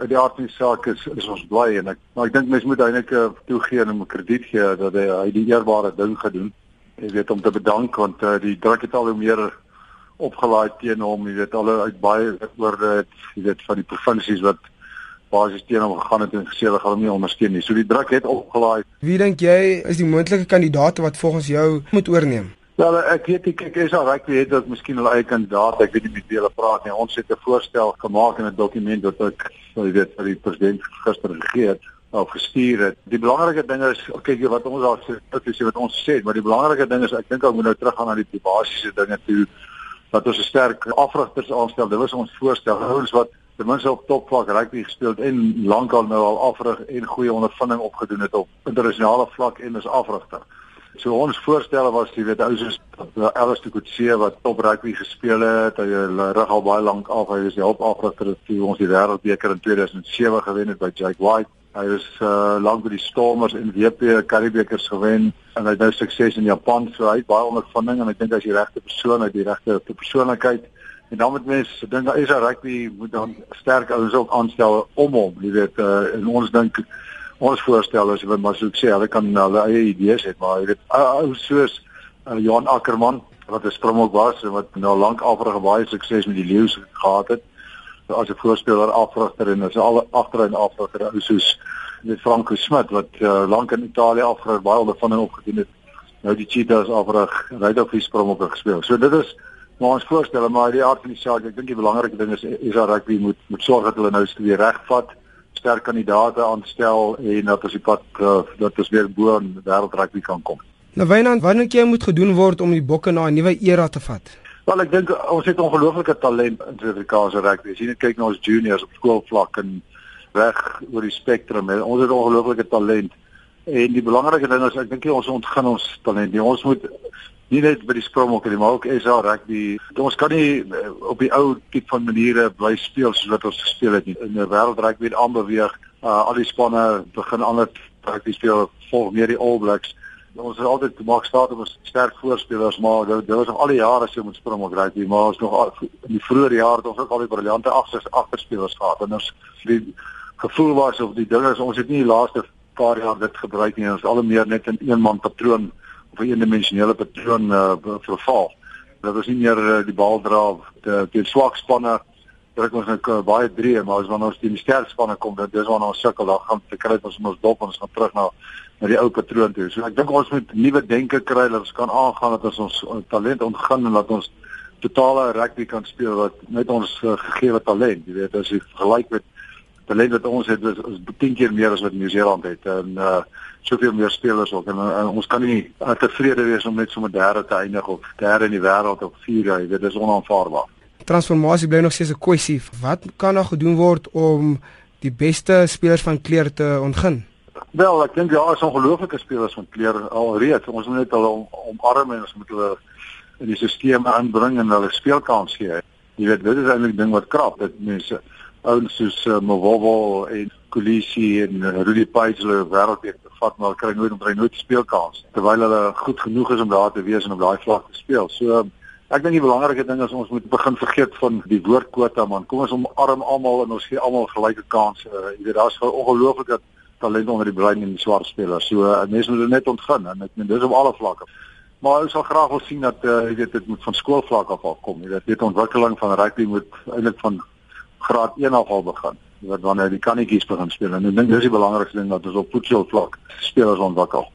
Uit die aard van die saak is is ons bly en ek maar ek dink mense moet eintlik uh, toegee en 'n krediet gee dat hy, hy die eerbare ding gedoen. Jy weet om te bedank want uh, die druk het al hoe meer opgelaai teen hom, jy weet al uit baie oor dit, jy weet van die provinsies wat basies teen hom gegaan het en gesê hulle gaan hom nie ondersteun nie. So die druk het opgelaai. Wie dink jy is die moontlike kandidaate wat volgens jou moet oorneem? Wel ek weet ek kyk is al reg weet dat miskien hulle eie kandidaat, ek weet nie met wie hulle praat nie. Ons het 'n voorstel gemaak in 'n dokument wat ek, jy weet, vir die president gister gegee het of gestuur het. Die belangrike ding is kyk wat ons daar sê, dit is wat ons sê, maar die belangrike ding is ek dink ek moet nou teruggaan na die basiese dinge toe dat ons 'n sterk afrigters aanstel. Dit was ons voorstel. Ouens wat ten minste op topvlak rugby gespeel en lankal nou al afrig en goeie ondervinding opgedoen het op internasionale vlak en as afrigter. So ons voorstelle was jy weet ou soos Ellis de Kutse wat top rugby gespeel het, hy rig al baie lank af. Hy was die hulpafrigter toe ons die wêreldbeker in 2007 gewen het by Jake White. Hy was uh, lank by die Stormers en WP Karibbeekers gewen en hy het nou sukses in Japan. So hy het baie ondervinding en ek dink hy's die regte persoon uit die regte persoonlikheid. En dan moet mense dink daar is 'n rugby moet dan sterk ouens ook aanstel om hom, jy weet, uh, en ons dink ons voorstel is wat maar so ek sê, hulle kan hulle eie idees hê, maar jy weet ou soos uh, Johan Ackerman wat 'n springbok was en wat nou lank afreg baie sukses met die leeu's gehad het as 'n voorspeler afrigter en as al agterin afrigter soos met Franco Smit wat uh, lank in Italië afgerig baie ondervinding opgedoen het. Nou die Cheetahs afrig, ry die sprong op gespeel. So dit is maar ons voorstel maar die aard van die saak, ek dink die belangrike ding is is dat rugby moet moet sorg dat hulle nou weer regvat, sterk kandidaate aanstel en dat as die pad uh, dat ons weer bo in wêreld rugby kan kom. Nou Wynand, wanneer kyk moet gedoen word om die bokke na 'n nuwe era te vat? Wel ek dink ons het ongelooflike talent in Suid-Afrikaanse rugby. As jy net kyk na ons juniors op skoolvlak en reg oor die spektrum. Ons het ongelooflike talent. En die belangrike ding is ek dink ons ontgin ons talent. Nie. Ons moet nie net by die Springbok nie, maar ook SA rugby. Ons kan nie eh, op die ou tipe van maniere bly speel soos wat ons gespeel het nie. In 'n wêreld rugby aanbeweeg, uh, al die spanne begin ander rugby speel, volg meer die All Blacks ons het altyd gemaak staat op ons sterk voorspelers maar dit was nog al die jare so met spring op rugby maar ons nog al, in die vroeë jare het ons ook al die briljante agters agterspelers gehad en ons die gevoel was of die dinge ons het nie die laaste paar jaar dit gebruik nie ons al meer net in een man patroon of 'n eendimensionele patroon uh, verval dat ons nie meer uh, die bal dra teen swak spanne druk ons net uh, baie drie maar as wanneer ons teen sterk spanne kom dit is wanneer ons sukkel dan gaan te kry ons ons dop ons gaan terug na na die ou patroon toe. So ek dink ons moet nuwe denke kry dat ons kan aangaan dat ons ons talent ontgin en dat ons totale rugby kan speel wat met ons uh, gegeewe talent, jy weet, as jy vergelyk met talent wat ons het, is, is 10 keer meer as wat Nieu-Seeland het en uh soveel meer spelers ook en, en ons kan nie uh, tevrede wees om net so met derde te eindig of derde in die wêreld of vierde, jy weet, dis onaanvaarbaar. Transformasie bly nog steeds 'n kwessie. Wat kan nog gedoen word om die beste spelers van kleur te ontgin? Wel, ek dink ja, is ongelooflike spelers van kleur alreeds. Ons moet net hulle om, omarm en ons moet hulle in die stelsel aanbring en hulle speelkans gee. Jy weet, dit is eintlik ding wat krap dat mense ouens soos uh, Mwobo en Kulisi en uh, Rudy hulle wêreldbeker vat maar kry nooit om nooit speelkans terwyl hulle goed genoeg is om daar te wees en op daai vlak te speel. So ek dink die belangrike ding is ons moet begin vergeet van die woordkwota man. Kom ons omarm almal en ons gee almal gelyke kansse. Uh, weet daar's ongelooflike talent onder die bruin en die swart spelers. So uh, mense moet dit net ontgin en ek meen dis op alle vlakke. Maar ons sal graag wil sien dat uh, jy weet dit moet van skoolvlak af al kom. Jy weet dit ontwikkeling van rugby moet eintlik van graad 1 af al begin. Wat wanneer die kannetjies begin speel en ek dink dis die belangrikste ding dat ons op voetbalvlak spelers ontwikkel.